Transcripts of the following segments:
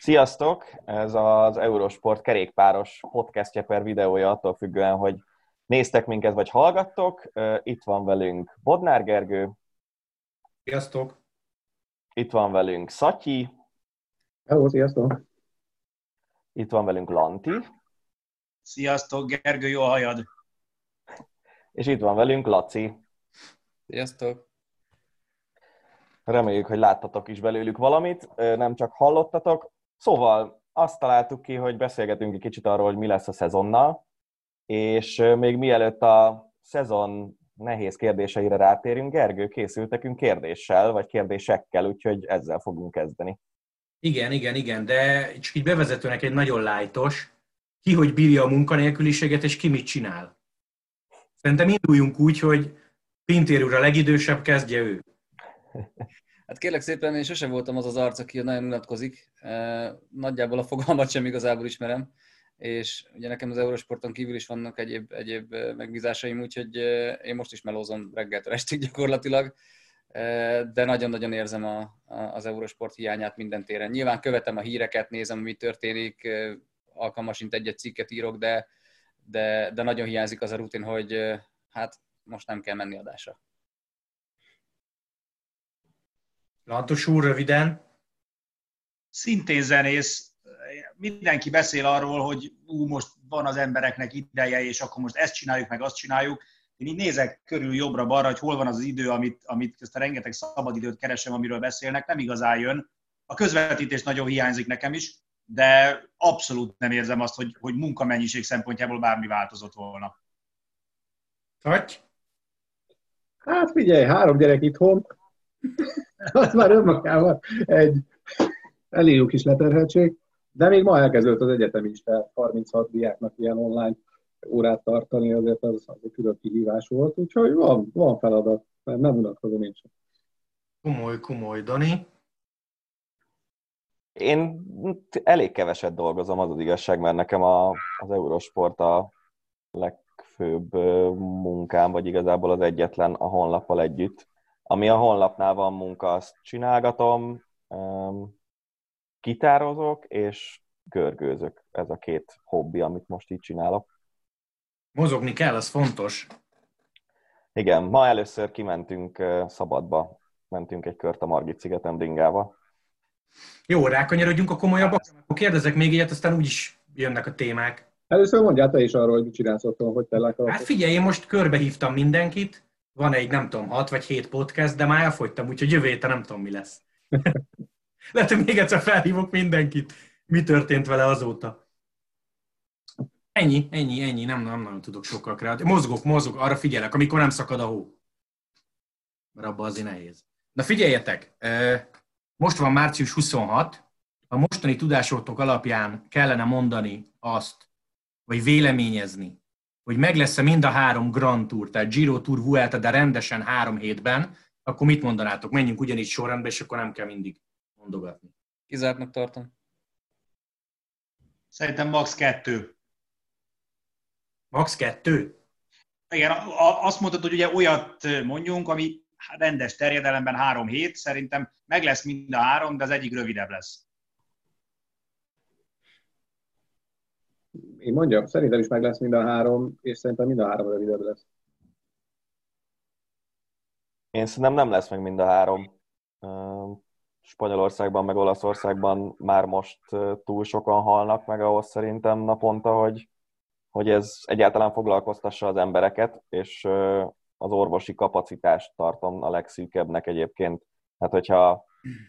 Sziasztok! Ez az Eurosport kerékpáros podcastje per videója attól függően, hogy néztek minket vagy hallgattok. Itt van velünk Bodnár Gergő. Sziasztok! Itt van velünk Szatyi. Hello, sziasztok! Itt van velünk Lanti. Sziasztok, Gergő, jó hajad! És itt van velünk Laci. Sziasztok! Reméljük, hogy láttatok is belőlük valamit, nem csak hallottatok. Szóval azt találtuk ki, hogy beszélgetünk egy kicsit arról, hogy mi lesz a szezonnal, és még mielőtt a szezon nehéz kérdéseire rátérünk, Gergő, készültekünk kérdéssel, vagy kérdésekkel, úgyhogy ezzel fogunk kezdeni. Igen, igen, igen, de csak így bevezetőnek egy nagyon lájtos, ki hogy bírja a munkanélküliséget, és ki mit csinál. Szerintem induljunk úgy, hogy Pintér úr a legidősebb, kezdje ő. Hát kérlek szépen, én sosem voltam az az arc, aki nagyon unatkozik. Nagyjából a fogalmat sem igazából ismerem, és ugye nekem az Eurosporton kívül is vannak egyéb, egyéb megbízásaim, úgyhogy én most is melózom reggeltől estig gyakorlatilag, de nagyon-nagyon érzem a, az Eurosport hiányát minden téren. Nyilván követem a híreket, nézem, mi történik, alkalmasint egy-egy cikket írok, de, de, de nagyon hiányzik az a rutin, hogy hát most nem kell menni adásra. Lantos úr, röviden. Szintén zenész. Mindenki beszél arról, hogy ú, most van az embereknek ideje, és akkor most ezt csináljuk, meg azt csináljuk. Én így nézek körül jobbra-balra, hogy hol van az, az idő, amit, amit ezt a rengeteg szabadidőt keresem, amiről beszélnek, nem igazán jön. A közvetítés nagyon hiányzik nekem is, de abszolút nem érzem azt, hogy, hogy munkamennyiség szempontjából bármi változott volna. Hogy? Hát figyelj, három gyerek itthon, az már önmagában egy elég jó kis leterheltség, de még ma elkezdődött az egyetem is, tehát 36 diáknak ilyen online órát tartani, azért az, az egy külön kihívás volt, úgyhogy van, van feladat, mert nem unatkozom én sem. Komoly, komoly, Dani. Én elég keveset dolgozom, az az igazság, mert nekem a, az Eurosport a legfőbb munkám, vagy igazából az egyetlen a honlappal együtt. Ami a honlapnál van munka, azt csinálgatom, kitározok és görgőzök. Ez a két hobbi, amit most így csinálok. Mozogni kell, az fontos. Igen, ma először kimentünk szabadba. Mentünk egy kört a Margit szigeten bringával. Jó, rákanyarodjunk a komolyabbak. Akkor kérdezek még ilyet, aztán úgyis jönnek a témák. Először mondjál te is arról, hogy mit csinálsz otthon, hogy te látod. Hát figyelj, én most körbehívtam mindenkit, van egy, nem tudom, hat vagy hét podcast, de már elfogytam, úgyhogy jövő héten nem tudom, mi lesz. Lehet, hogy még egyszer felhívok mindenkit. Mi történt vele azóta? Ennyi, ennyi, ennyi, nem, nem nagyon tudok sokkal kreatív. Mozgok, mozgok, arra figyelek, amikor nem szakad a hó. Mert abban azért nehéz. Na figyeljetek, most van március 26, a mostani tudásotok alapján kellene mondani azt, vagy véleményezni, hogy meg lesz-e mind a három Grand Tour, tehát Giro Tour, Vuelta, de rendesen három hétben, akkor mit mondanátok? Menjünk ugyanígy sorrendbe, és akkor nem kell mindig mondogatni. Kizártnak tartom. Szerintem max. kettő. Max. kettő? Igen, azt mondtad, hogy ugye olyat mondjunk, ami rendes terjedelemben három hét, szerintem meg lesz mind a három, de az egyik rövidebb lesz. Én mondjam, szerintem is meg lesz mind a három, és szerintem mind a három rövidebb lesz. Én szerintem nem lesz meg mind a három. Spanyolországban, meg Olaszországban már most túl sokan halnak meg ahhoz szerintem naponta, hogy, hogy ez egyáltalán foglalkoztassa az embereket, és az orvosi kapacitást tartom a legszűkebbnek egyébként. Hát, hogyha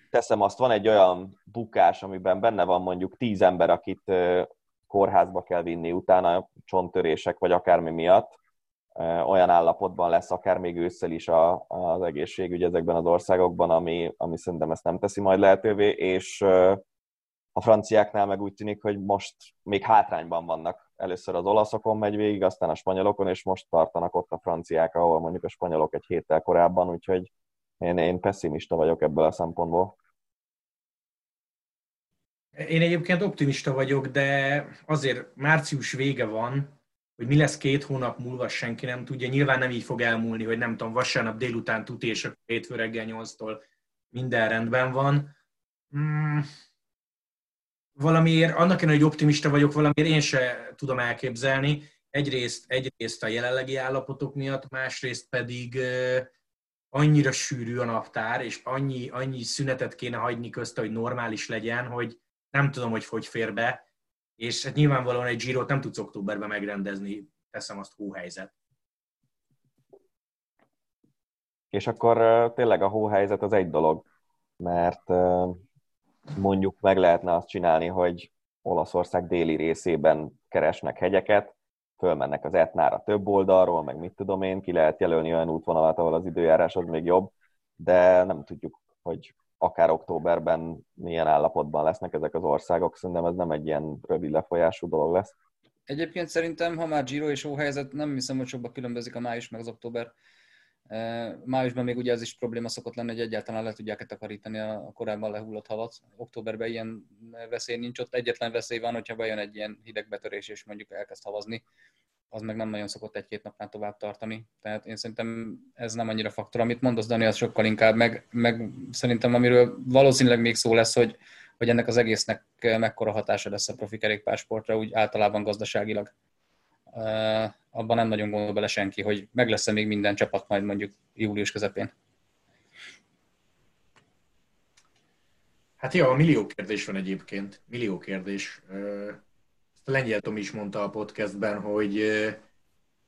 teszem azt, van egy olyan bukás, amiben benne van mondjuk tíz ember, akit kórházba kell vinni utána csonttörések vagy akármi miatt, olyan állapotban lesz akár még ősszel is a, az egészségügy ezekben az országokban, ami, ami szerintem ezt nem teszi majd lehetővé, és a franciáknál meg úgy tűnik, hogy most még hátrányban vannak. Először az olaszokon megy végig, aztán a spanyolokon, és most tartanak ott a franciák, ahol mondjuk a spanyolok egy héttel korábban, úgyhogy én, én pessimista vagyok ebből a szempontból. Én egyébként optimista vagyok, de azért március vége van, hogy mi lesz két hónap múlva, senki nem tudja. Nyilván nem így fog elmúlni, hogy nem tudom, vasárnap délután tuti, és a hétfő reggel nyolctól minden rendben van. Hmm. valamiért, annak ellenére, hogy optimista vagyok, valamiért én se tudom elképzelni. Egyrészt, egyrészt a jelenlegi állapotok miatt, másrészt pedig annyira sűrű a naptár, és annyi, annyi szünetet kéne hagyni közte, hogy normális legyen, hogy nem tudom, hogy hogy fér be, és hát nyilvánvalóan egy Girot nem tudsz októberben megrendezni, teszem azt hóhelyzet. És akkor tényleg a hóhelyzet az egy dolog, mert mondjuk meg lehetne azt csinálni, hogy Olaszország déli részében keresnek hegyeket, fölmennek az Etnára több oldalról, meg mit tudom én, ki lehet jelölni olyan útvonalat, ahol az időjárás az még jobb, de nem tudjuk, hogy akár októberben milyen állapotban lesznek ezek az országok. Szerintem ez nem egy ilyen rövid lefolyású dolog lesz. Egyébként szerintem, ha már Giro és óhelyzet, nem hiszem, hogy sokba különbözik a május meg az október. Májusban még ugye az is probléma szokott lenni, hogy egyáltalán le tudják takarítani a korábban lehullott havat. Októberben ilyen veszély nincs, ott egyetlen veszély van, hogyha bejön egy ilyen hideg betörés, és mondjuk elkezd havazni, az meg nem nagyon szokott egy-két napnál tovább tartani. Tehát én szerintem ez nem annyira faktor. Amit mondasz, Dani, az sokkal inkább, meg, meg szerintem amiről valószínűleg még szó lesz, hogy, hogy ennek az egésznek mekkora hatása lesz a profi kerékpársportra, úgy általában gazdaságilag abban nem nagyon gondol bele senki, hogy meg lesz-e még minden csapat majd mondjuk július közepén. Hát jó, millió kérdés van egyébként. Millió kérdés. Lengyel Tom is mondta a podcastben, hogy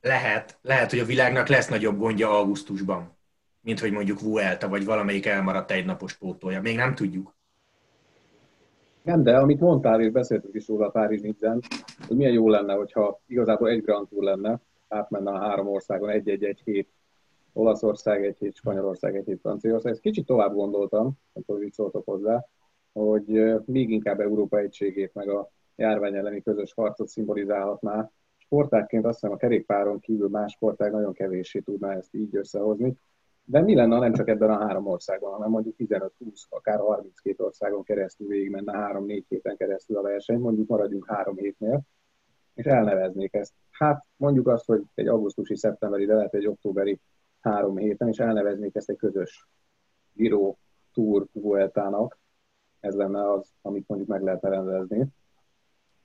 lehet, lehet, hogy a világnak lesz nagyobb gondja augusztusban, mint hogy mondjuk Vuelta, vagy valamelyik elmaradt egy napos pótolja. Még nem tudjuk. Nem, de amit mondtál, és beszéltünk is róla a Párizs Nidzen, hogy milyen jó lenne, hogyha igazából egy Grand Tour lenne, átmenne a három országon egy-egy-egy hét, Olaszország egy hét, Spanyolország egy hét, Franciaország. Ezt kicsit tovább gondoltam, amikor így szóltok hozzá, hogy még inkább Európa egységét, meg a járvány elleni közös harcot szimbolizálhatná. Sportákként azt hiszem a kerékpáron kívül más sportág nagyon kevéssé tudná ezt így összehozni. De mi lenne, nem csak ebben a három országban, hanem mondjuk 15-20, akár 32 országon keresztül végigmenne 3-4 héten keresztül a verseny, mondjuk maradjunk három hétnél, és elneveznék ezt. Hát mondjuk azt, hogy egy augusztusi, szeptemberi, de lehet egy októberi három héten, és elneveznék ezt egy közös Giro Tour Vueltának. Ez lenne az, amit mondjuk meg lehetne rendezni.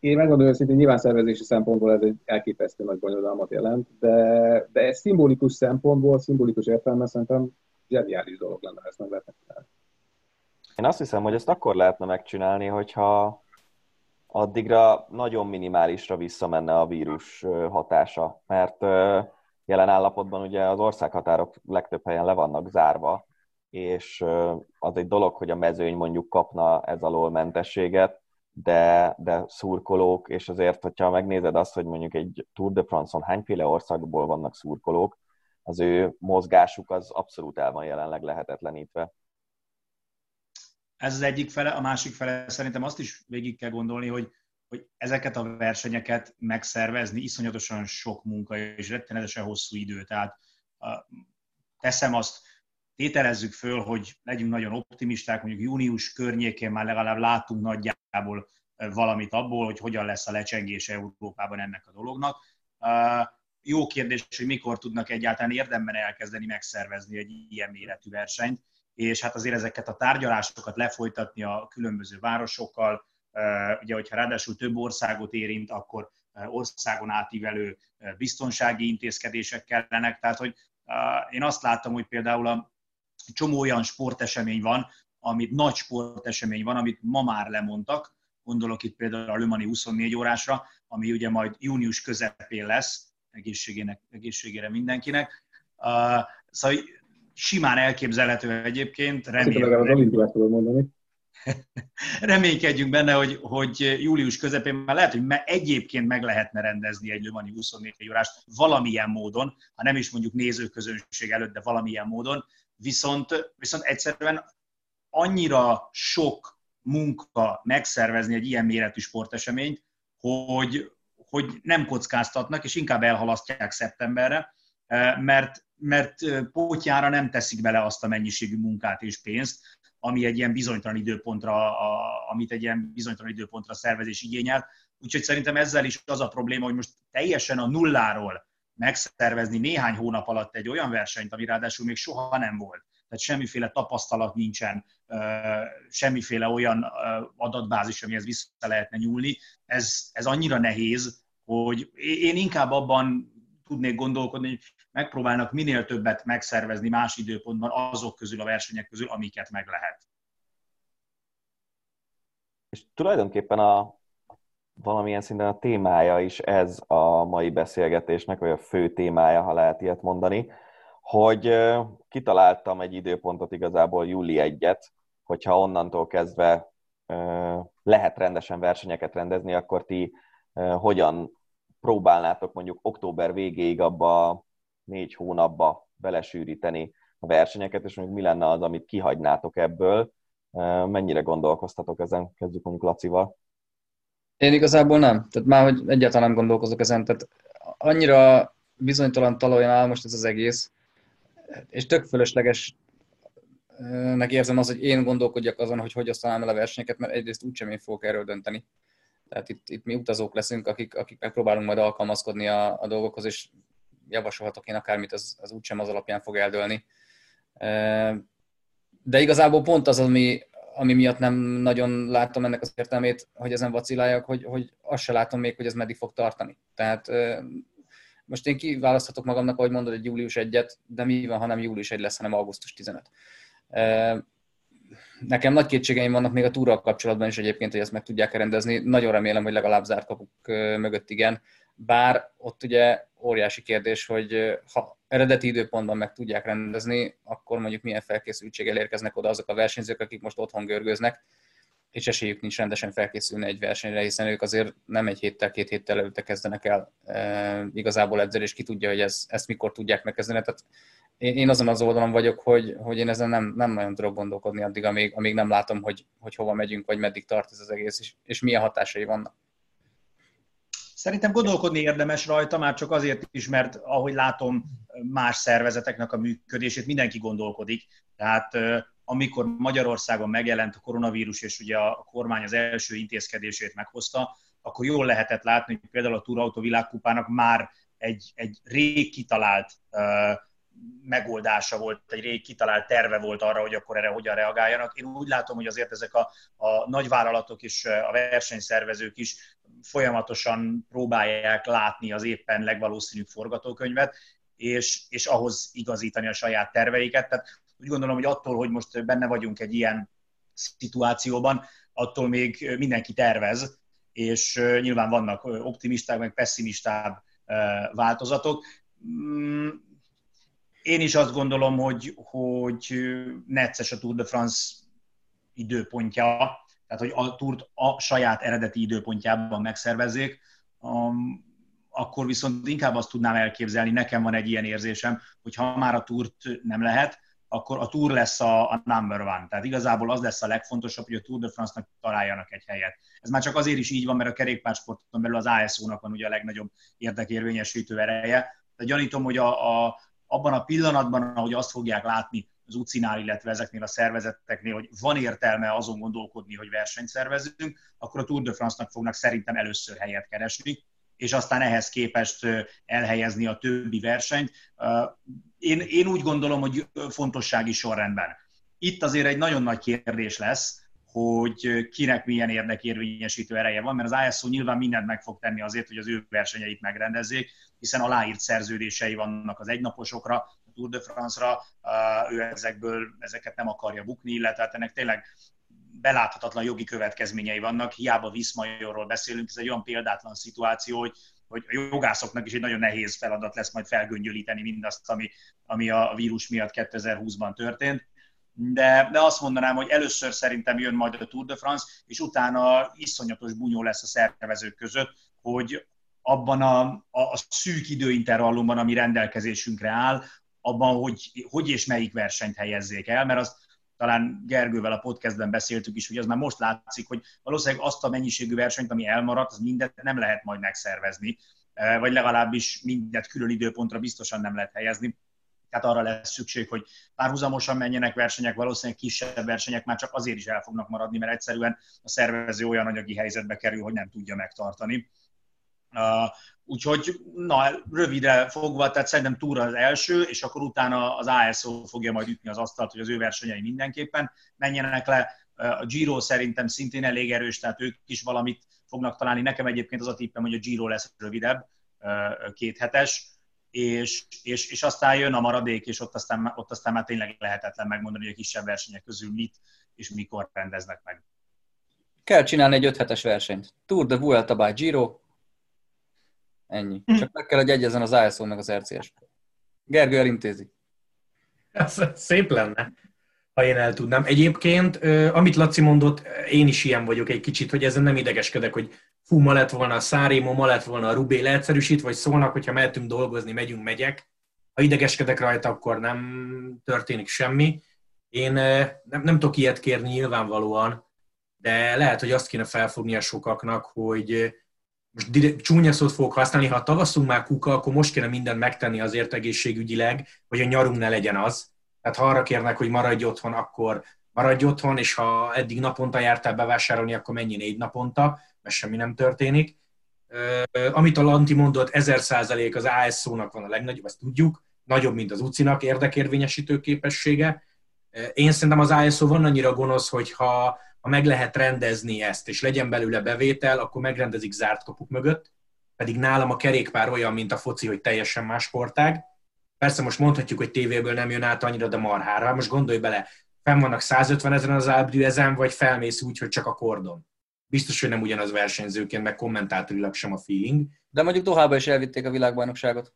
Én megmondom őszintén, nyilván szervezési szempontból ez egy elképesztő nagy bonyodalmat jelent, de, de ez szimbolikus szempontból, szimbolikus értelme szerintem zseniális dolog lenne, ezt meg lehetne csinálni. Én azt hiszem, hogy ezt akkor lehetne megcsinálni, hogyha addigra nagyon minimálisra visszamenne a vírus hatása, mert jelen állapotban ugye az országhatárok legtöbb helyen le vannak zárva, és az egy dolog, hogy a mezőny mondjuk kapna ez alól mentességet, de, de szurkolók, és azért, hogyha megnézed azt, hogy mondjuk egy Tour de France-on hányféle országból vannak szurkolók, az ő mozgásuk az abszolút el van jelenleg lehetetlenítve. Ez az egyik fele, a másik fele szerintem azt is végig kell gondolni, hogy, hogy ezeket a versenyeket megszervezni iszonyatosan sok munka és rettenetesen hosszú idő. Tehát teszem azt, tételezzük föl, hogy legyünk nagyon optimisták, mondjuk június környékén már legalább látunk nagyjából valamit abból, hogy hogyan lesz a lecsengése Európában ennek a dolognak. Jó kérdés, hogy mikor tudnak egyáltalán érdemben elkezdeni megszervezni egy ilyen méretű versenyt, és hát azért ezeket a tárgyalásokat lefolytatni a különböző városokkal, ugye, hogyha ráadásul több országot érint, akkor országon átívelő biztonsági intézkedések kellenek. Tehát, hogy én azt láttam, hogy például a csomó olyan sportesemény van, amit nagy sportesemény van, amit ma már lemondtak, gondolok itt például a Lömani 24 órásra, ami ugye majd június közepén lesz, egészségének, egészségére mindenkinek. Uh, szóval simán elképzelhető egyébként. Remélem. Reménykedjünk benne, hogy, hogy július közepén már lehet, hogy egyébként meg lehetne rendezni egy Lömani 24 órást valamilyen módon, ha nem is mondjuk nézőközönség előtt, de valamilyen módon, viszont, viszont egyszerűen annyira sok munka megszervezni egy ilyen méretű sporteseményt, hogy, hogy nem kockáztatnak, és inkább elhalasztják szeptemberre, eh, mert, mert eh, pótjára nem teszik bele azt a mennyiségű munkát és pénzt, ami egy ilyen bizonytalan időpontra, a, amit egy ilyen bizonytalan időpontra szervezés igényel. Úgyhogy szerintem ezzel is az a probléma, hogy most teljesen a nulláról megszervezni néhány hónap alatt egy olyan versenyt, ami ráadásul még soha nem volt. tehát semmiféle tapasztalat nincsen, semmiféle olyan adatbázis, amihez vissza lehetne nyúlni. Ez, ez annyira nehéz, hogy én inkább abban tudnék gondolkodni, hogy megpróbálnak minél többet megszervezni más időpontban azok közül a versenyek közül, amiket meg lehet. És tulajdonképpen a, valamilyen szinten a témája is ez a mai beszélgetésnek, vagy a fő témája, ha lehet ilyet mondani, hogy kitaláltam egy időpontot igazából júli 1-et, hogyha onnantól kezdve lehet rendesen versenyeket rendezni, akkor ti hogyan próbálnátok mondjuk október végéig abba négy hónapba belesűríteni a versenyeket, és mondjuk mi lenne az, amit kihagynátok ebből, mennyire gondolkoztatok ezen? Kezdjük mondjuk Lacival. Én igazából nem. Tehát már, hogy egyáltalán nem gondolkozok ezen. Tehát annyira bizonytalan talajon áll most ez az egész, és tök fölösleges nek érzem az, hogy én gondolkodjak azon, hogy hogy osztanám el a versenyeket, mert egyrészt úgysem én fogok erről dönteni. Tehát itt, itt mi utazók leszünk, akik, akik megpróbálunk majd alkalmazkodni a, a dolgokhoz, és javasolhatok én akármit, az, az úgysem az alapján fog eldőlni. De igazából pont az, ami, ami miatt nem nagyon látom ennek az értelmét, hogy ezen vaciláljak, hogy, hogy azt se látom még, hogy ez meddig fog tartani. Tehát most én kiválaszthatok magamnak, ahogy mondod, egy július 1 de mi van, ha nem július 1 lesz, hanem augusztus 15. Nekem nagy kétségeim vannak még a túra kapcsolatban is egyébként, hogy ezt meg tudják rendezni. Nagyon remélem, hogy legalább zárt kapuk mögött igen. Bár ott ugye óriási kérdés, hogy ha eredeti időpontban meg tudják rendezni, akkor mondjuk milyen felkészültséggel érkeznek oda azok a versenyzők, akik most otthon görgöznek, és esélyük nincs rendesen felkészülni egy versenyre, hiszen ők azért nem egy héttel, két héttel előtte kezdenek el e, igazából edzeni, és ki tudja, hogy ez, ezt mikor tudják megkezdeni. Tehát én, én azon az oldalon vagyok, hogy, hogy én ezen nem, nem nagyon tudok gondolkodni addig, amíg, amíg nem látom, hogy, hogy hova megyünk, vagy meddig tart ez az egész, és, és milyen hatásai vannak. Szerintem gondolkodni érdemes rajta, már csak azért is, mert ahogy látom más szervezeteknek a működését, mindenki gondolkodik. Tehát amikor Magyarországon megjelent a koronavírus, és ugye a kormány az első intézkedését meghozta, akkor jól lehetett látni, hogy például a Túrautó világkupának már egy, egy rég kitalált uh, megoldása volt, egy rég kitalált terve volt arra, hogy akkor erre hogyan reagáljanak. Én úgy látom, hogy azért ezek a, a nagyvállalatok és a versenyszervezők is folyamatosan próbálják látni az éppen legvalószínűbb forgatókönyvet, és, és ahhoz igazítani a saját terveiket. Tehát úgy gondolom, hogy attól, hogy most benne vagyunk egy ilyen szituációban, attól még mindenki tervez, és nyilván vannak optimisták, meg pessimistább változatok. Én is azt gondolom, hogy, hogy necces a Tour de France időpontja, tehát hogy a túrt a saját eredeti időpontjában megszervezzék, um, akkor viszont inkább azt tudnám elképzelni, nekem van egy ilyen érzésem, hogy ha már a túrt nem lehet, akkor a Tour lesz a, a number one. Tehát igazából az lesz a legfontosabb, hogy a Tour de France-nak találjanak egy helyet. Ez már csak azért is így van, mert a kerékpársporton belül az ASO-nak van ugye a legnagyobb érdekérvényesítő ereje. De gyanítom, hogy a, a, abban a pillanatban, ahogy azt fogják látni az UCI-nál, illetve ezeknél a szervezeteknél, hogy van értelme azon gondolkodni, hogy versenyt szervezünk, akkor a Tour de France-nak fognak szerintem először helyet keresni, és aztán ehhez képest elhelyezni a többi versenyt. Én, én úgy gondolom, hogy fontossági sorrendben. Itt azért egy nagyon nagy kérdés lesz, hogy kinek milyen érdekérvényesítő ereje van, mert az ISO nyilván mindent meg fog tenni azért, hogy az ő versenyeit megrendezzék, hiszen aláírt szerződései vannak az egynaposokra, a Tour de France-ra, ő ezekből, ezeket nem akarja bukni, illetve hát ennek tényleg beláthatatlan jogi következményei vannak, hiába Viszmajorról beszélünk, ez egy olyan példátlan szituáció, hogy, hogy a jogászoknak is egy nagyon nehéz feladat lesz majd felgöngyölíteni mindazt, ami, ami a vírus miatt 2020-ban történt. De, de azt mondanám, hogy először szerintem jön majd a Tour de France, és utána iszonyatos bunyó lesz a szervezők között, hogy abban a, a, a szűk időintervallumban, ami rendelkezésünkre áll, abban, hogy, hogy és melyik versenyt helyezzék el, mert azt talán Gergővel a podcastben beszéltük is, hogy az már most látszik, hogy valószínűleg azt a mennyiségű versenyt, ami elmaradt, az mindent nem lehet majd megszervezni, vagy legalábbis mindent külön időpontra biztosan nem lehet helyezni. Tehát arra lesz szükség, hogy párhuzamosan menjenek versenyek, valószínűleg kisebb versenyek már csak azért is el fognak maradni, mert egyszerűen a szervező olyan anyagi helyzetbe kerül, hogy nem tudja megtartani. Úgyhogy, na, rövidre fogva, tehát szerintem túra az első, és akkor utána az ASO fogja majd ütni az asztalt, hogy az ő versenyei mindenképpen menjenek le. A Giro szerintem szintén elég erős, tehát ők is valamit fognak találni. Nekem egyébként az a tippem, hogy a Giro lesz rövidebb, két hetes, és, és, és aztán jön a maradék, és ott aztán, ott aztán már tényleg lehetetlen megmondani, hogy a kisebb versenyek közül mit és mikor rendeznek meg. Kell csinálni egy 5 hetes versenyt. Tour de Vuelta by Giro, Ennyi. Hm. Csak meg kell, hogy egyezzen az ISO meg az RCS. Gergő elintézi. Ez szép lenne, ha én el tudnám. Egyébként, amit Laci mondott, én is ilyen vagyok egy kicsit, hogy ezen nem idegeskedek, hogy fú, ma lett volna a Szárémo, ma lett volna a Rubé leegyszerűsít, vagy szólnak, hogyha mehetünk dolgozni, megyünk, megyek. Ha idegeskedek rajta, akkor nem történik semmi. Én nem, nem tudok ilyet kérni nyilvánvalóan, de lehet, hogy azt kéne felfogni a sokaknak, hogy most direkt, csúnya szót fogok használni, ha tavaszunk már kuka, akkor most kéne mindent megtenni azért egészségügyileg, hogy a nyarunk ne legyen az. Tehát ha arra kérnek, hogy maradj otthon, akkor maradj otthon, és ha eddig naponta jártál bevásárolni, akkor mennyi négy naponta, mert semmi nem történik. Amit a Lanti mondott, 1000 százalék az ASO-nak van a legnagyobb, ezt tudjuk, nagyobb, mint az UCI-nak érdekérvényesítő képessége. Én szerintem az ASO van annyira gonosz, hogy ha ha meg lehet rendezni ezt, és legyen belőle bevétel, akkor megrendezik zárt kapuk mögött, pedig nálam a kerékpár olyan, mint a foci, hogy teljesen más sportág. Persze most mondhatjuk, hogy tévéből nem jön át annyira, de marhára. Most gondolj bele, fenn vannak 150 ezeren az Alpdű ezen, vagy felmész úgy, hogy csak a kordon. Biztos, hogy nem ugyanaz versenyzőként, meg kommentátorilag sem a feeling. De mondjuk Dohába is elvitték a világbajnokságot.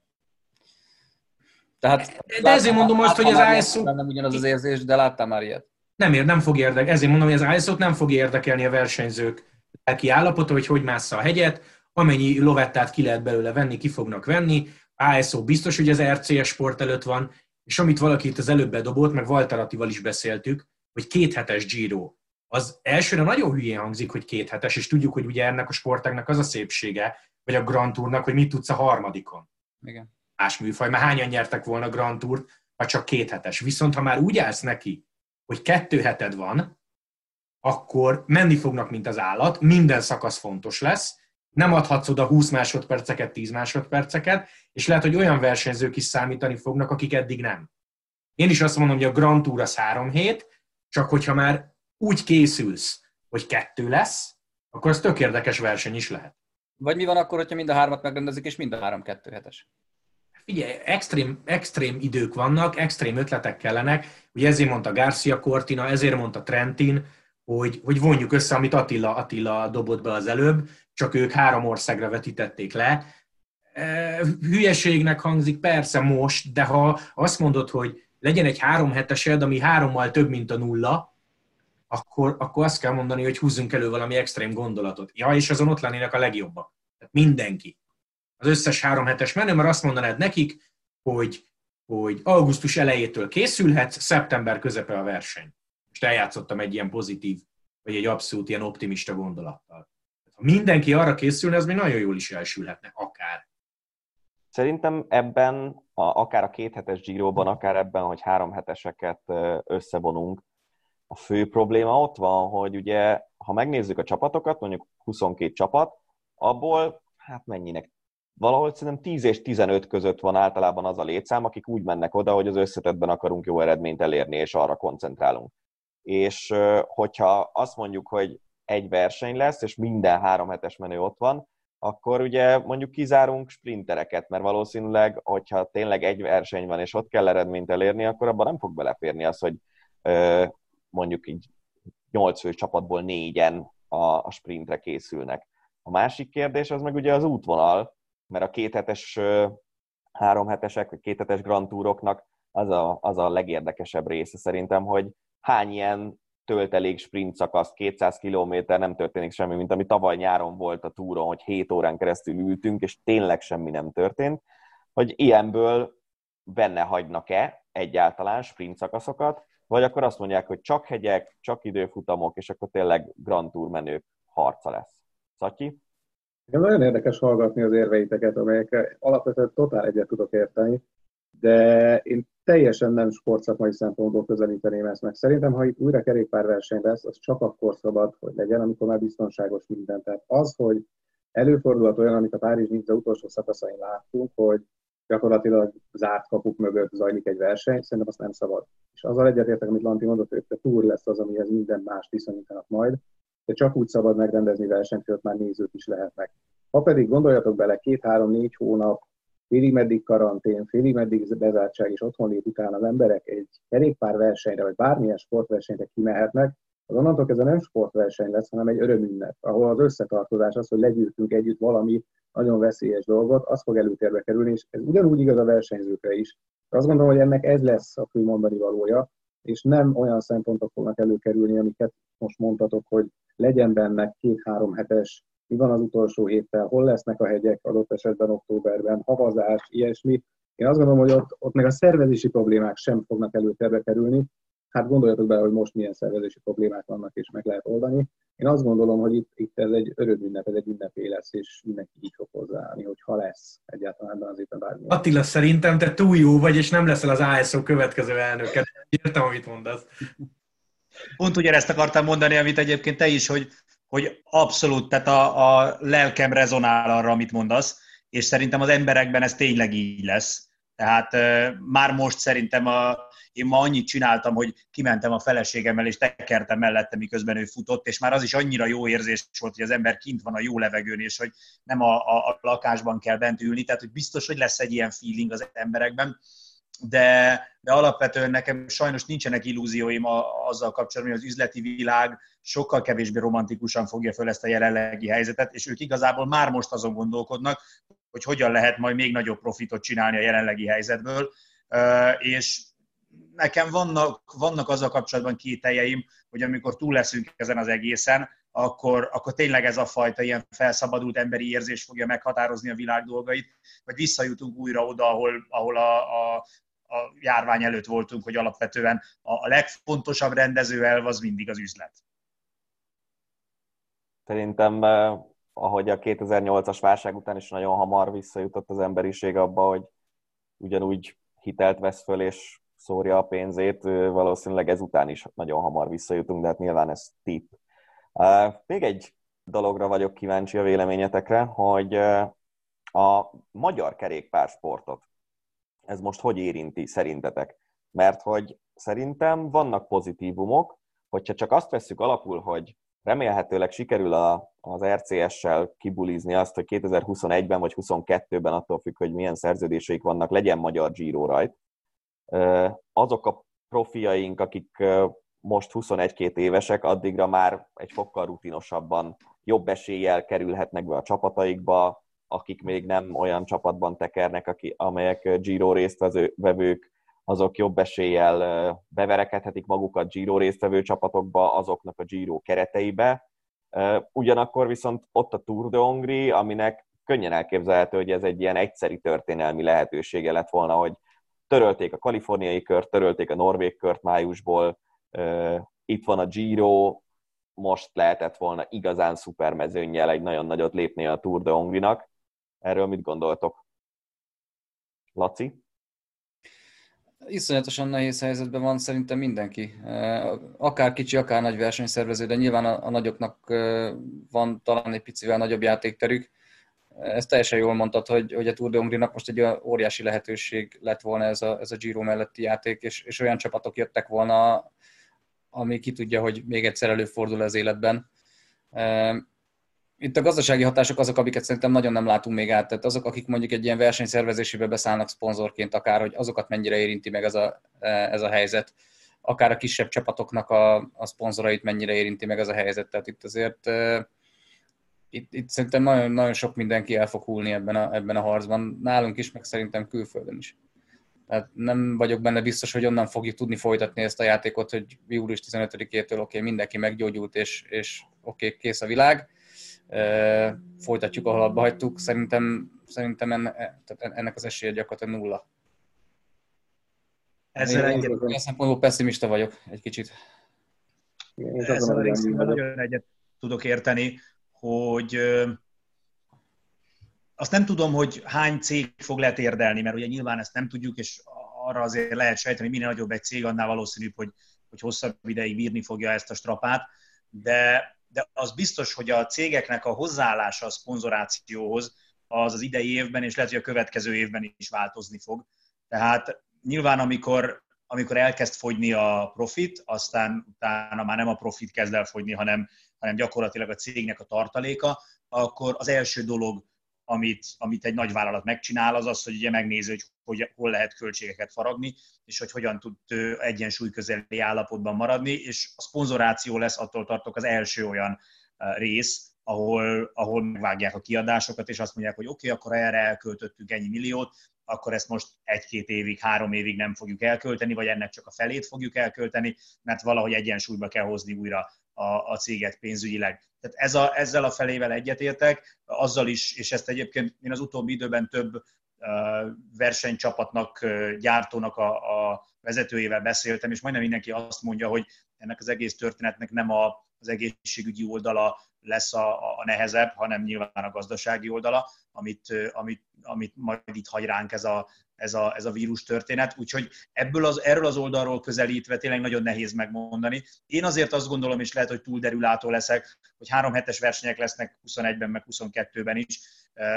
Tehát de ezért mondom azt, hogy az ASO... Nem ugyanaz az érzés, de láttam már ilyet nem, ér, nem fog érdekelni. Ezért mondom, hogy az iso nem fog érdekelni a versenyzők lelki állapota, hogy hogy mássza a hegyet, amennyi lovettát ki lehet belőle venni, ki fognak venni. ASO biztos, hogy az RCS sport előtt van, és amit valaki itt az előbb bedobott, meg Walter Attival is beszéltük, hogy két hetes Giro. Az elsőre nagyon hülyén hangzik, hogy két hetes, és tudjuk, hogy ugye ennek a sportágnak az a szépsége, vagy a Grand Tournak, hogy mit tudsz a harmadikon. Igen. Más műfaj, mert hányan nyertek volna Grand Tourt, ha csak két hetes. Viszont ha már úgy állsz neki, hogy kettő heted van, akkor menni fognak, mint az állat, minden szakasz fontos lesz, nem adhatsz oda 20 másodperceket, 10 másodperceket, és lehet, hogy olyan versenyzők is számítani fognak, akik eddig nem. Én is azt mondom, hogy a Grand Tour az három hét, csak hogyha már úgy készülsz, hogy kettő lesz, akkor az tök érdekes verseny is lehet. Vagy mi van akkor, hogyha mind a hármat megrendezik, és mind a három kettő hetes? Figyelj, extrém, extrém idők vannak, extrém ötletek kellenek, ugye ezért mondta Garcia Cortina, ezért mondta Trentin, hogy, hogy vonjuk össze, amit Attila, Attila dobott be az előbb, csak ők három országra vetítették le. E, hülyeségnek hangzik persze most, de ha azt mondod, hogy legyen egy három hetesed, ami hárommal több, mint a nulla, akkor, akkor azt kell mondani, hogy húzzunk elő valami extrém gondolatot. Ja, és azon ott lennének a legjobbak. Tehát mindenki az összes három hetes menő, mert azt mondanád nekik, hogy, hogy augusztus elejétől készülhetsz, szeptember közepe a verseny. És eljátszottam egy ilyen pozitív, vagy egy abszolút ilyen optimista gondolattal. Mindenki arra készülne, az még nagyon jól is elsülhetne, akár. Szerintem ebben, a, akár a kéthetes Giroban, akár ebben, hogy három heteseket összevonunk, a fő probléma ott van, hogy ugye, ha megnézzük a csapatokat, mondjuk 22 csapat, abból hát mennyinek valahogy szerintem 10 és 15 között van általában az a létszám, akik úgy mennek oda, hogy az összetetben akarunk jó eredményt elérni, és arra koncentrálunk. És hogyha azt mondjuk, hogy egy verseny lesz, és minden három hetes menő ott van, akkor ugye mondjuk kizárunk sprintereket, mert valószínűleg, hogyha tényleg egy verseny van, és ott kell eredményt elérni, akkor abban nem fog beleférni az, hogy mondjuk így nyolc fő csapatból négyen a sprintre készülnek. A másik kérdés az meg ugye az útvonal, mert a kéthetes, háromhetesek, vagy kéthetes Grand Touroknak az a, az a legérdekesebb része szerintem, hogy hány ilyen töltelék sprint szakasz, 200 km nem történik semmi, mint ami tavaly nyáron volt a túron, hogy 7 órán keresztül ültünk, és tényleg semmi nem történt, hogy ilyenből benne hagynak-e egyáltalán sprint szakaszokat, vagy akkor azt mondják, hogy csak hegyek, csak időfutamok, és akkor tényleg Grand Tour menők harca lesz. Szatyi? Igen, nagyon érdekes hallgatni az érveiteket, amelyek alapvetően totál egyet tudok érteni, de én teljesen nem sportszakmai szempontból közelíteném ezt meg. Szerintem, ha itt újra kerékpárverseny lesz, az csak akkor szabad, hogy legyen, amikor már biztonságos minden. Tehát az, hogy előfordulhat olyan, amit a Párizs Nice utolsó szakaszain láttunk, hogy gyakorlatilag zárt kapuk mögött zajlik egy verseny, szerintem azt nem szabad. És azzal egyetértek, amit Lanti mondott, hogy a túr lesz az, amihez minden más viszonyítanak majd, de csak úgy szabad megrendezni versenyt, hogy ott már nézők is lehetnek. Ha pedig gondoljatok bele, két-három-négy hónap, félig meddig karantén, félig meddig bezártság és otthonlét után az emberek egy kerékpár versenyre, vagy bármilyen sportversenyre kimehetnek, az onnantól kezdve nem sportverseny lesz, hanem egy örömünnep, ahol az összetartozás az, hogy legyűjtünk együtt valami nagyon veszélyes dolgot, az fog előtérbe kerülni, és ez ugyanúgy igaz a versenyzőkre is. Azt gondolom, hogy ennek ez lesz a fő valója, és nem olyan szempontok fognak előkerülni, amiket most mondtatok, hogy legyen benne két-három hetes, mi van az utolsó héttel, hol lesznek a hegyek adott esetben októberben, havazás, ilyesmi. Én azt gondolom, hogy ott, ott még a szervezési problémák sem fognak előtérbe kerülni, hát gondoljatok bele, hogy most milyen szervezési problémák vannak, és meg lehet oldani. Én azt gondolom, hogy itt, itt ez egy örömünnep, ez egy ünnepé lesz, és mindenki így fog hozzáállni, hogy ha lesz egyáltalán ebben az évben bármi. Attila, szerintem te túl jó vagy, és nem leszel az ASO következő elnöke. Értem, amit mondasz. Pont ugyanezt akartam mondani, amit egyébként te is, hogy, hogy abszolút, tehát a, a lelkem rezonál arra, amit mondasz, és szerintem az emberekben ez tényleg így lesz. Tehát uh, már most szerintem a, én ma annyit csináltam, hogy kimentem a feleségemmel, és tekertem mellette, miközben ő futott, és már az is annyira jó érzés volt, hogy az ember kint van a jó levegőn, és hogy nem a, a, a lakásban kell bent ülni, tehát hogy biztos, hogy lesz egy ilyen feeling az emberekben, de, de alapvetően nekem sajnos nincsenek illúzióim a, azzal kapcsolatban, hogy az üzleti világ sokkal kevésbé romantikusan fogja föl ezt a jelenlegi helyzetet, és ők igazából már most azon gondolkodnak, hogy hogyan lehet majd még nagyobb profitot csinálni a jelenlegi helyzetből, és nekem vannak, vannak azzal kapcsolatban kételjeim, hogy amikor túl leszünk ezen az egészen, akkor, akkor tényleg ez a fajta ilyen felszabadult emberi érzés fogja meghatározni a világ dolgait, vagy visszajutunk újra oda, ahol, ahol a, a, a járvány előtt voltunk, hogy alapvetően a, legfontosabb rendezőelv az mindig az üzlet. Szerintem, eh, ahogy a 2008-as válság után is nagyon hamar visszajutott az emberiség abba, hogy ugyanúgy hitelt vesz föl, és szórja a pénzét, valószínűleg ezután is nagyon hamar visszajutunk, de hát nyilván ez tip. Még egy dologra vagyok kíváncsi a véleményetekre, hogy a magyar kerékpársportot ez most hogy érinti szerintetek? Mert hogy szerintem vannak pozitívumok, hogyha csak azt vesszük alapul, hogy remélhetőleg sikerül a, az RCS-sel kibulizni azt, hogy 2021-ben vagy 2022-ben attól függ, hogy milyen szerződéseik vannak, legyen magyar Giro rajt, azok a profiaink, akik most 21-2 évesek, addigra már egy fokkal rutinosabban jobb eséllyel kerülhetnek be a csapataikba, akik még nem olyan csapatban tekernek, aki, amelyek Giro résztvevők, azok jobb eséllyel beverekedhetik magukat Giro résztvevő csapatokba, azoknak a Giro kereteibe. Ugyanakkor viszont ott a Tour de Hongrie, aminek könnyen elképzelhető, hogy ez egy ilyen egyszeri történelmi lehetősége lett volna, hogy törölték a kaliforniai kört, törölték a norvég kört májusból, itt van a Giro, most lehetett volna igazán szupermezőnnyel egy nagyon nagyot lépni a Tour de Hongrinak. Erről mit gondoltok? Laci? Iszonyatosan nehéz helyzetben van szerintem mindenki. Akár kicsi, akár nagy versenyszervező, de nyilván a, a nagyoknak van talán egy picivel nagyobb játékterük ezt teljesen jól mondtad, hogy, hogy a Tour de Hongrie-nak most egy óriási lehetőség lett volna ez a, ez a Giro melletti játék, és, és olyan csapatok jöttek volna, ami ki tudja, hogy még egyszer előfordul az életben. Itt a gazdasági hatások azok, amiket szerintem nagyon nem látunk még át. Tehát azok, akik mondjuk egy ilyen versenyszervezésébe beszállnak szponzorként, akár, hogy azokat mennyire érinti meg ez a, ez a helyzet, akár a kisebb csapatoknak a, a szponzorait mennyire érinti meg ez a helyzet. Tehát itt azért itt, itt szerintem nagyon, nagyon sok mindenki el fog húlni ebben a, ebben a harcban, nálunk is, meg szerintem külföldön is. Tehát nem vagyok benne biztos, hogy onnan fogjuk tudni folytatni ezt a játékot, hogy július 15-től oké, okay, mindenki meggyógyult, és, és oké, okay, kész a világ. Folytatjuk, ahol abba hagytuk. Szerintem, szerintem enne, tehát ennek az esélye gyakorlatilag nulla. Ezzel Én egyet... szempontból pessimista vagyok egy kicsit. Ezzel nagyon egyet tudok érteni hogy azt nem tudom, hogy hány cég fog letérdelni, mert ugye nyilván ezt nem tudjuk, és arra azért lehet sejteni, hogy minél nagyobb egy cég, annál valószínűbb, hogy, hogy hosszabb ideig bírni fogja ezt a strapát, de de az biztos, hogy a cégeknek a hozzáállása a szponzorációhoz az az idei évben, és lehet, hogy a következő évben is változni fog. Tehát nyilván, amikor, amikor elkezd fogyni a profit, aztán utána már nem a profit kezd el fogyni, hanem, hanem gyakorlatilag a cégnek a tartaléka, akkor az első dolog, amit, amit egy nagy vállalat megcsinál, az az, hogy ugye megnézi, hogy, hogy hol lehet költségeket faragni, és hogy hogyan tud egyensúly közeli állapotban maradni, és a szponzoráció lesz, attól tartok, az első olyan rész, ahol, ahol megvágják a kiadásokat, és azt mondják, hogy oké, okay, akkor erre elköltöttünk ennyi milliót, akkor ezt most egy-két évig, három évig nem fogjuk elkölteni, vagy ennek csak a felét fogjuk elkölteni, mert valahogy egyensúlyba kell hozni újra a, a céget pénzügyileg. Tehát ez a, ezzel a felével egyetértek, azzal is, és ezt egyébként én az utóbbi időben több versenycsapatnak, gyártónak a, a vezetőjével beszéltem, és majdnem mindenki azt mondja, hogy ennek az egész történetnek nem a, az egészségügyi oldala lesz a, a nehezebb, hanem nyilván a gazdasági oldala, amit, amit, amit majd itt hagy ránk ez a, ez a, ez a vírus történet. Úgyhogy ebből az, erről az oldalról közelítve tényleg nagyon nehéz megmondani. Én azért azt gondolom, és lehet, hogy túl derülátó leszek, hogy három hetes versenyek lesznek 21-ben, meg 22-ben is,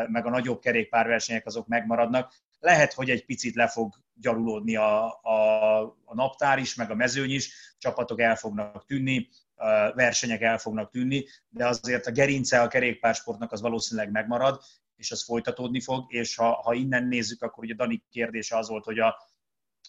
meg a nagyobb kerékpárversenyek azok megmaradnak. Lehet, hogy egy picit le fog gyarulódni a, a, a naptár is, meg a mezőny is, csapatok el fognak tűnni, versenyek el fognak tűnni, de azért a gerince a kerékpársportnak az valószínűleg megmarad, és az folytatódni fog, és ha, ha innen nézzük, akkor ugye Dani kérdése az volt, hogy a,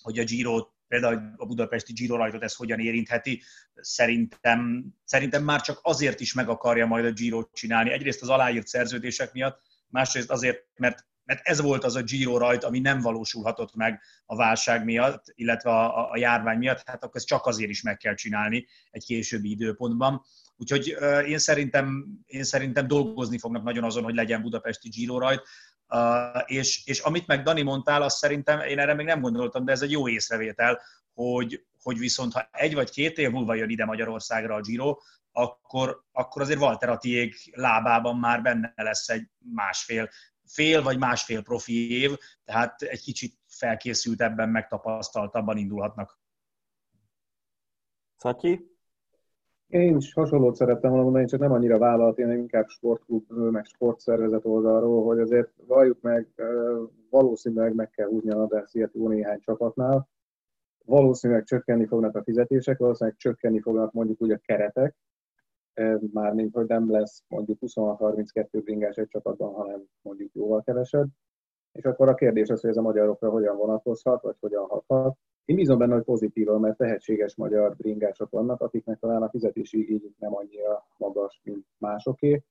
hogy a Giro például a budapesti Giro rajtot ez hogyan érintheti. Szerintem, szerintem már csak azért is meg akarja majd a Giro csinálni. Egyrészt az aláírt szerződések miatt, másrészt azért, mert mert ez volt az a Giro rajt, ami nem valósulhatott meg a válság miatt, illetve a, a járvány miatt, hát akkor ezt csak azért is meg kell csinálni egy későbbi időpontban. Úgyhogy én, szerintem, én szerintem dolgozni fognak nagyon azon, hogy legyen budapesti Giro rajt, uh, és, és amit meg Dani mondtál, azt szerintem, én erre még nem gondoltam, de ez egy jó észrevétel, hogy, hogy viszont ha egy vagy két év múlva jön ide Magyarországra a Giro, akkor, akkor azért Walter Attiék lábában már benne lesz egy másfél fél vagy másfél profi év, tehát egy kicsit felkészültebben, megtapasztaltabban indulhatnak. Szatyi? Én is hasonlót szerettem volna mondani, csak nem annyira vállalat, én inkább sportklub, meg sportszervezet oldalról, hogy azért valljuk meg, valószínűleg meg kell húzni a nadrágszíjat jó néhány csapatnál. Valószínűleg csökkenni fognak a fizetések, valószínűleg csökkenni fognak mondjuk úgy a keretek, mármint, hogy nem lesz mondjuk 26-32 bringás egy csapatban, hanem mondjuk jóval kevesebb. És akkor a kérdés az, hogy ez a magyarokra hogyan vonatkozhat, vagy hogyan hathat. Én bízom benne, hogy pozitívan, mert tehetséges magyar bringások vannak, akiknek talán a fizetési igényük nem annyira magas, mint másoké,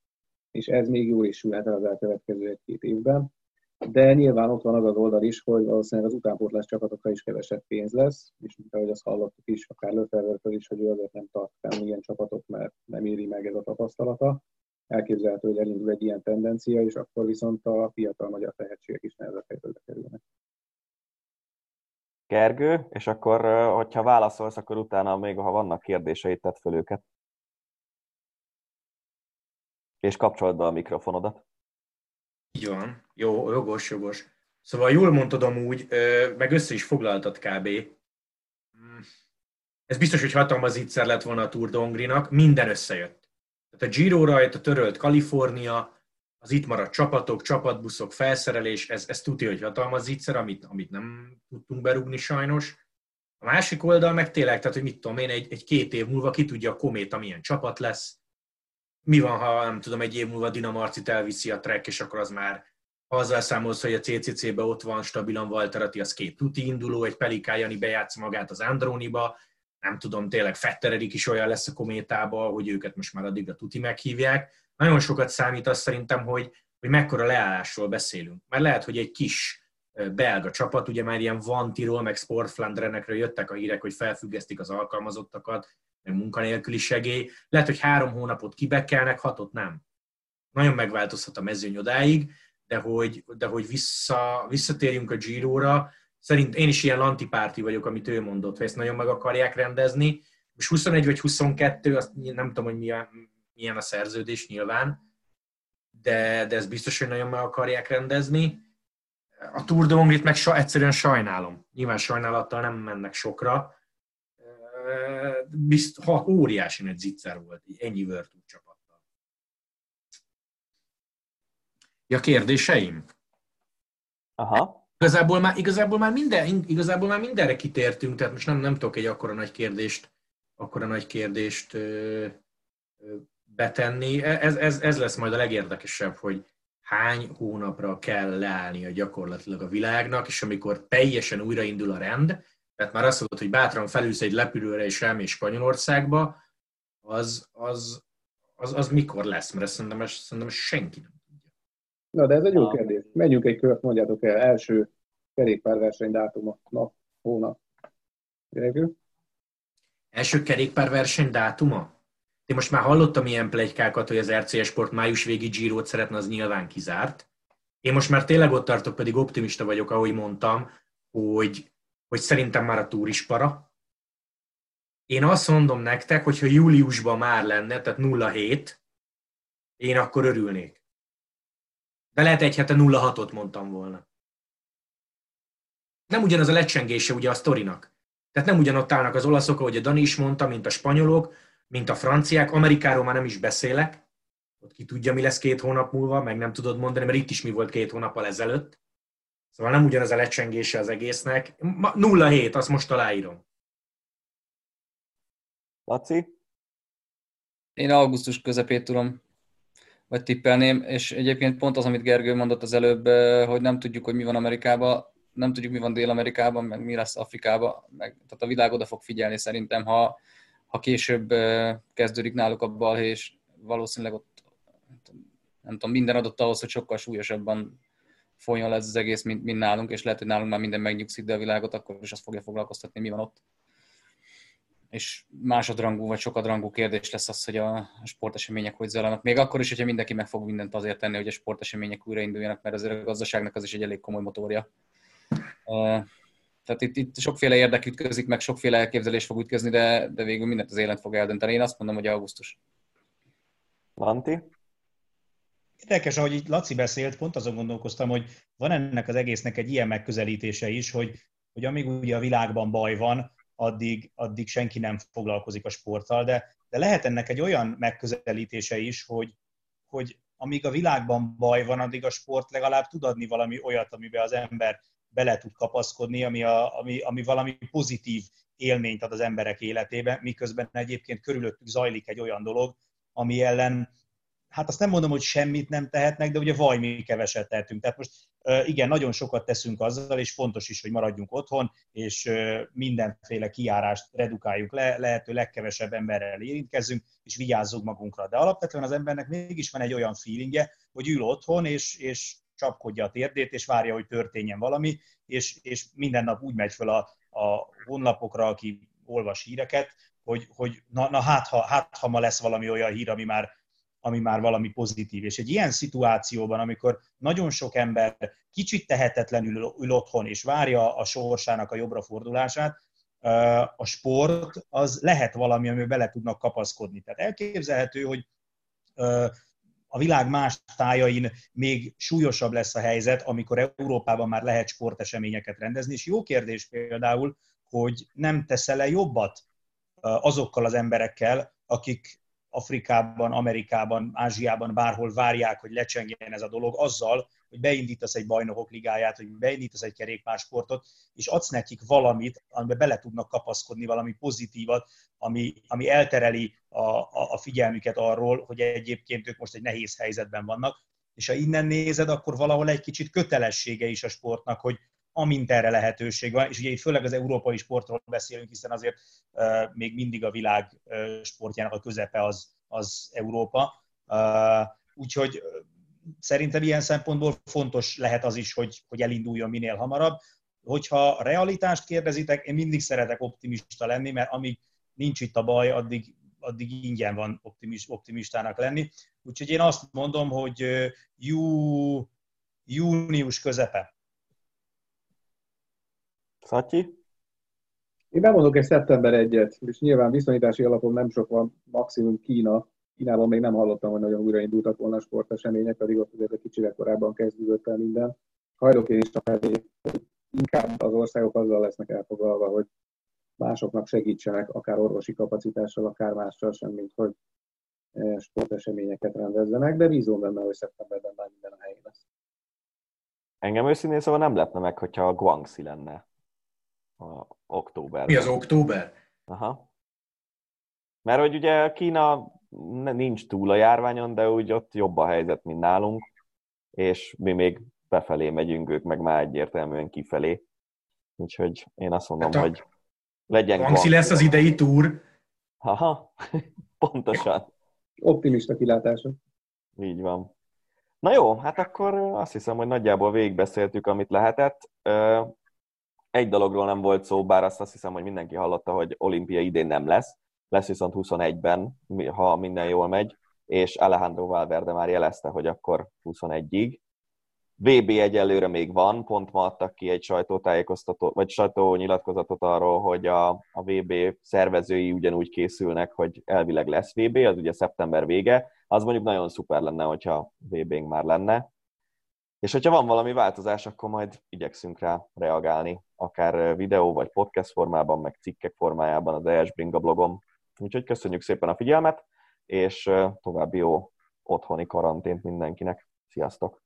és ez még jól is sülhet el az elkövetkező egy-két évben de nyilván ott van az az oldal is, hogy valószínűleg az utánpótlás csapatokra is kevesebb pénz lesz, és mint ahogy azt hallottuk is, akár Löfervertől is, hogy ő azért nem tart fel ilyen csapatot, mert nem éri meg ez a tapasztalata. Elképzelhető, hogy elindul egy ilyen tendencia, és akkor viszont a fiatal magyar tehetségek is nehezebb helyzetbe kerülnek. Gergő, és akkor, hogyha válaszolsz, akkor utána még, ha vannak kérdéseid, tedd föl őket. És kapcsold be a mikrofonodat. Így van. Jó, jogos, jogos. Szóval jól mondtad amúgy, meg össze is foglaltad kb. Hmm. Ez biztos, hogy hatalmas ígyszer lett volna a Tour de Hongrinak, minden összejött. Tehát a Giro rajta törölt Kalifornia, az itt maradt csapatok, csapatbuszok, felszerelés, ez, ez tudja, hogy hatalmas ígyszer, amit, amit nem tudtunk berúgni sajnos. A másik oldal meg tényleg, tehát hogy mit tudom én, egy, egy két év múlva ki tudja a Kométa milyen csapat lesz, mi van, ha nem tudom, egy év múlva Dinamarcit elviszi a Trek, és akkor az már ha azzal számolsz, hogy a CCC-be ott van stabilan Valterati, az két tuti induló, egy Peliká Jani bejátsza magát az Androniba, nem tudom, tényleg Fetteredik is olyan lesz a kométába, hogy őket most már addig a tuti meghívják. Nagyon sokat számít azt szerintem, hogy, hogy mekkora leállásról beszélünk. Mert lehet, hogy egy kis belga csapat, ugye már ilyen Vantiról, meg Sportflandrenekről jöttek a hírek, hogy felfüggesztik az alkalmazottakat, meg munkanélküli segély. Lehet, hogy három hónapot kibekelnek, hatot nem. Nagyon megváltozhat a mezőny odáig, de hogy, de hogy vissza, visszatérjünk a Giro-ra, szerint én is ilyen lantipárti vagyok, amit ő mondott, hogy ezt nagyon meg akarják rendezni. Most 21 vagy 22, azt nem tudom, hogy milyen, milyen a szerződés nyilván, de, de ez biztos, hogy nagyon meg akarják rendezni. A Tour de Hongrit meg so, egyszerűen sajnálom. Nyilván sajnálattal nem mennek sokra, bizt, ha óriási nagy zicser volt, ennyi World Tour csapattal. Ja, kérdéseim? Aha. Igazából már, igazából már, minden, igazából már mindenre kitértünk, tehát most nem, nem tudok egy akkora nagy kérdést, akkora nagy kérdést ö, ö, betenni. Ez, ez, ez lesz majd a legérdekesebb, hogy hány hónapra kell leállnia gyakorlatilag a világnak, és amikor teljesen újraindul a rend, tehát már azt mondod, hogy bátran felülsz egy lepülőre és elmész Spanyolországba, az, az, az, az mikor lesz? Mert ezt szerintem, ezt szerintem senki nem tudja. Na, de ez egy jó kérdés. Menjünk egy kört, mondjátok el, első kerékpárverseny dátuma, nap, hónap. Gyerekül? Első kerékpárverseny dátuma? Én most már hallottam ilyen plegykákat, hogy az RCS Sport május végi Girot szeretne, az nyilván kizárt. Én most már tényleg ott tartok, pedig optimista vagyok, ahogy mondtam, hogy, hogy szerintem már a túr is para. Én azt mondom nektek, hogy ha júliusban már lenne, tehát 07, én akkor örülnék. De lehet egy hete 06-ot mondtam volna. Nem ugyanaz a lecsengése ugye a sztorinak. Tehát nem ugyanott állnak az olaszok, ahogy a Dani is mondta, mint a spanyolok, mint a franciák. Amerikáról már nem is beszélek. Ott ki tudja, mi lesz két hónap múlva, meg nem tudod mondani, mert itt is mi volt két hónappal ezelőtt. Szóval nem ugyanaz a lecsengése az egésznek. 0-7, azt most aláírom. Laci? Én augusztus közepét tudom, vagy tippelném, és egyébként pont az, amit Gergő mondott az előbb, eh, hogy nem tudjuk, hogy mi van Amerikában, nem tudjuk, mi van Dél-Amerikában, meg mi lesz Afrikában, meg, tehát a világ oda fog figyelni szerintem, ha, ha később kezdődik náluk a balhé, és valószínűleg ott nem tudom, minden adott ahhoz, hogy sokkal súlyosabban folyjon lesz az egész, mint, mint nálunk, és lehet, hogy nálunk már minden megnyugszik, de a világot akkor is azt fogja foglalkoztatni, mi van ott. És másodrangú vagy sokadrangú kérdés lesz az, hogy a sportesemények hogy zajlanak. Még akkor is, hogyha mindenki meg fog mindent azért tenni, hogy a sportesemények újrainduljanak, mert azért a gazdaságnak az is egy elég komoly motorja. Tehát itt, itt sokféle érdek ütközik, meg sokféle elképzelés fog ütközni, de, de végül mindent az élet fog eldönteni. Én azt mondom, hogy augusztus. Lanti? Érdekes, ahogy itt Laci beszélt, pont azon gondolkoztam, hogy van ennek az egésznek egy ilyen megközelítése is, hogy, hogy amíg ugye a világban baj van, addig, addig senki nem foglalkozik a sporttal, de, de lehet ennek egy olyan megközelítése is, hogy, hogy amíg a világban baj van, addig a sport legalább tud adni valami olyat, amiben az ember bele tud kapaszkodni, ami, a, ami, ami valami pozitív élményt ad az emberek életébe, miközben egyébként körülöttük zajlik egy olyan dolog, ami ellen, hát azt nem mondom, hogy semmit nem tehetnek, de ugye vaj, mi keveset tehetünk. Tehát most igen, nagyon sokat teszünk azzal, és fontos is, hogy maradjunk otthon, és mindenféle kiárást redukáljuk le, lehető legkevesebb emberrel érintkezzünk, és vigyázzunk magunkra. De alapvetően az embernek mégis van egy olyan feelingje, hogy ül otthon, és, és csapkodja a térdét, és várja, hogy történjen valami, és, és minden nap úgy megy fel a, a honlapokra, aki olvas híreket, hogy, hogy na, na hát, ha, hát, ha ma lesz valami olyan hír, ami már, ami már valami pozitív. És egy ilyen szituációban, amikor nagyon sok ember kicsit tehetetlenül ül otthon, és várja a sorsának a jobbra fordulását, a sport az lehet valami, amiben bele tudnak kapaszkodni. Tehát elképzelhető, hogy a világ más tájain még súlyosabb lesz a helyzet, amikor Európában már lehet sporteseményeket rendezni. És jó kérdés például, hogy nem teszel-e jobbat azokkal az emberekkel, akik Afrikában, Amerikában, Ázsiában, bárhol várják, hogy lecsengjen ez a dolog, azzal, hogy beindítasz egy bajnokok ligáját, hogy beindítasz egy kerékpársportot, és adsz nekik valamit, amiben bele tudnak kapaszkodni valami pozitívat, ami, ami eltereli a, a, a figyelmüket arról, hogy egyébként ők most egy nehéz helyzetben vannak. És ha innen nézed, akkor valahol egy kicsit kötelessége is a sportnak, hogy amint erre lehetőség van, és ugye itt főleg az európai sportról beszélünk, hiszen azért uh, még mindig a világ uh, sportjának a közepe az, az Európa. Uh, úgyhogy szerintem ilyen szempontból fontos lehet az is, hogy, hogy elinduljon minél hamarabb. Hogyha realitást kérdezitek, én mindig szeretek optimista lenni, mert amíg nincs itt a baj, addig, addig ingyen van optimist, optimistának lenni. Úgyhogy én azt mondom, hogy jú, június közepe. Szatyi? Én bemondok egy szeptember egyet, és nyilván viszonyítási alapon nem sok van, maximum Kína, Kínában még nem hallottam, hogy nagyon újraindultak volna a sportesemények, pedig ott azért egy kicsit korábban kezdődött el minden. Hajlok én is a felé, inkább az országok azzal lesznek elfoglalva, hogy másoknak segítsenek, akár orvosi kapacitással, akár mással sem, mint hogy sporteseményeket rendezzenek, de bízom benne, hogy szeptemberben már minden a helyén lesz. Engem őszintén szóval nem lepne meg, hogyha a Guangxi lenne a október. Mi az október? Aha. Mert hogy ugye Kína nincs túl a járványon, de úgy ott jobb a helyzet, mint nálunk, és mi még befelé megyünk, ők meg már egyértelműen kifelé. Úgyhogy én azt mondom, hát hogy legyen Guangxi lesz az idei túr. Aha, pontosan. Optimista kilátása. Így van. Na jó, hát akkor azt hiszem, hogy nagyjából végigbeszéltük, amit lehetett. Egy dologról nem volt szó, bár azt, azt hiszem, hogy mindenki hallotta, hogy olimpia idén nem lesz. Lesz viszont 21-ben, ha minden jól megy, és Alejandro Valverde már jelezte, hogy akkor 21-ig. VB egyelőre még van, pont ma adtak ki egy sajtótájékoztató, vagy sajtónyilatkozatot arról, hogy a, a VB szervezői ugyanúgy készülnek, hogy elvileg lesz VB, az ugye szeptember vége, az mondjuk nagyon szuper lenne, hogyha VB-nk már lenne. És hogyha van valami változás, akkor majd igyekszünk rá reagálni, akár videó vagy podcast formában, meg cikkek formájában az ES Bringa blogom. Úgyhogy köszönjük szépen a figyelmet, és további jó otthoni karantént mindenkinek. Sziasztok!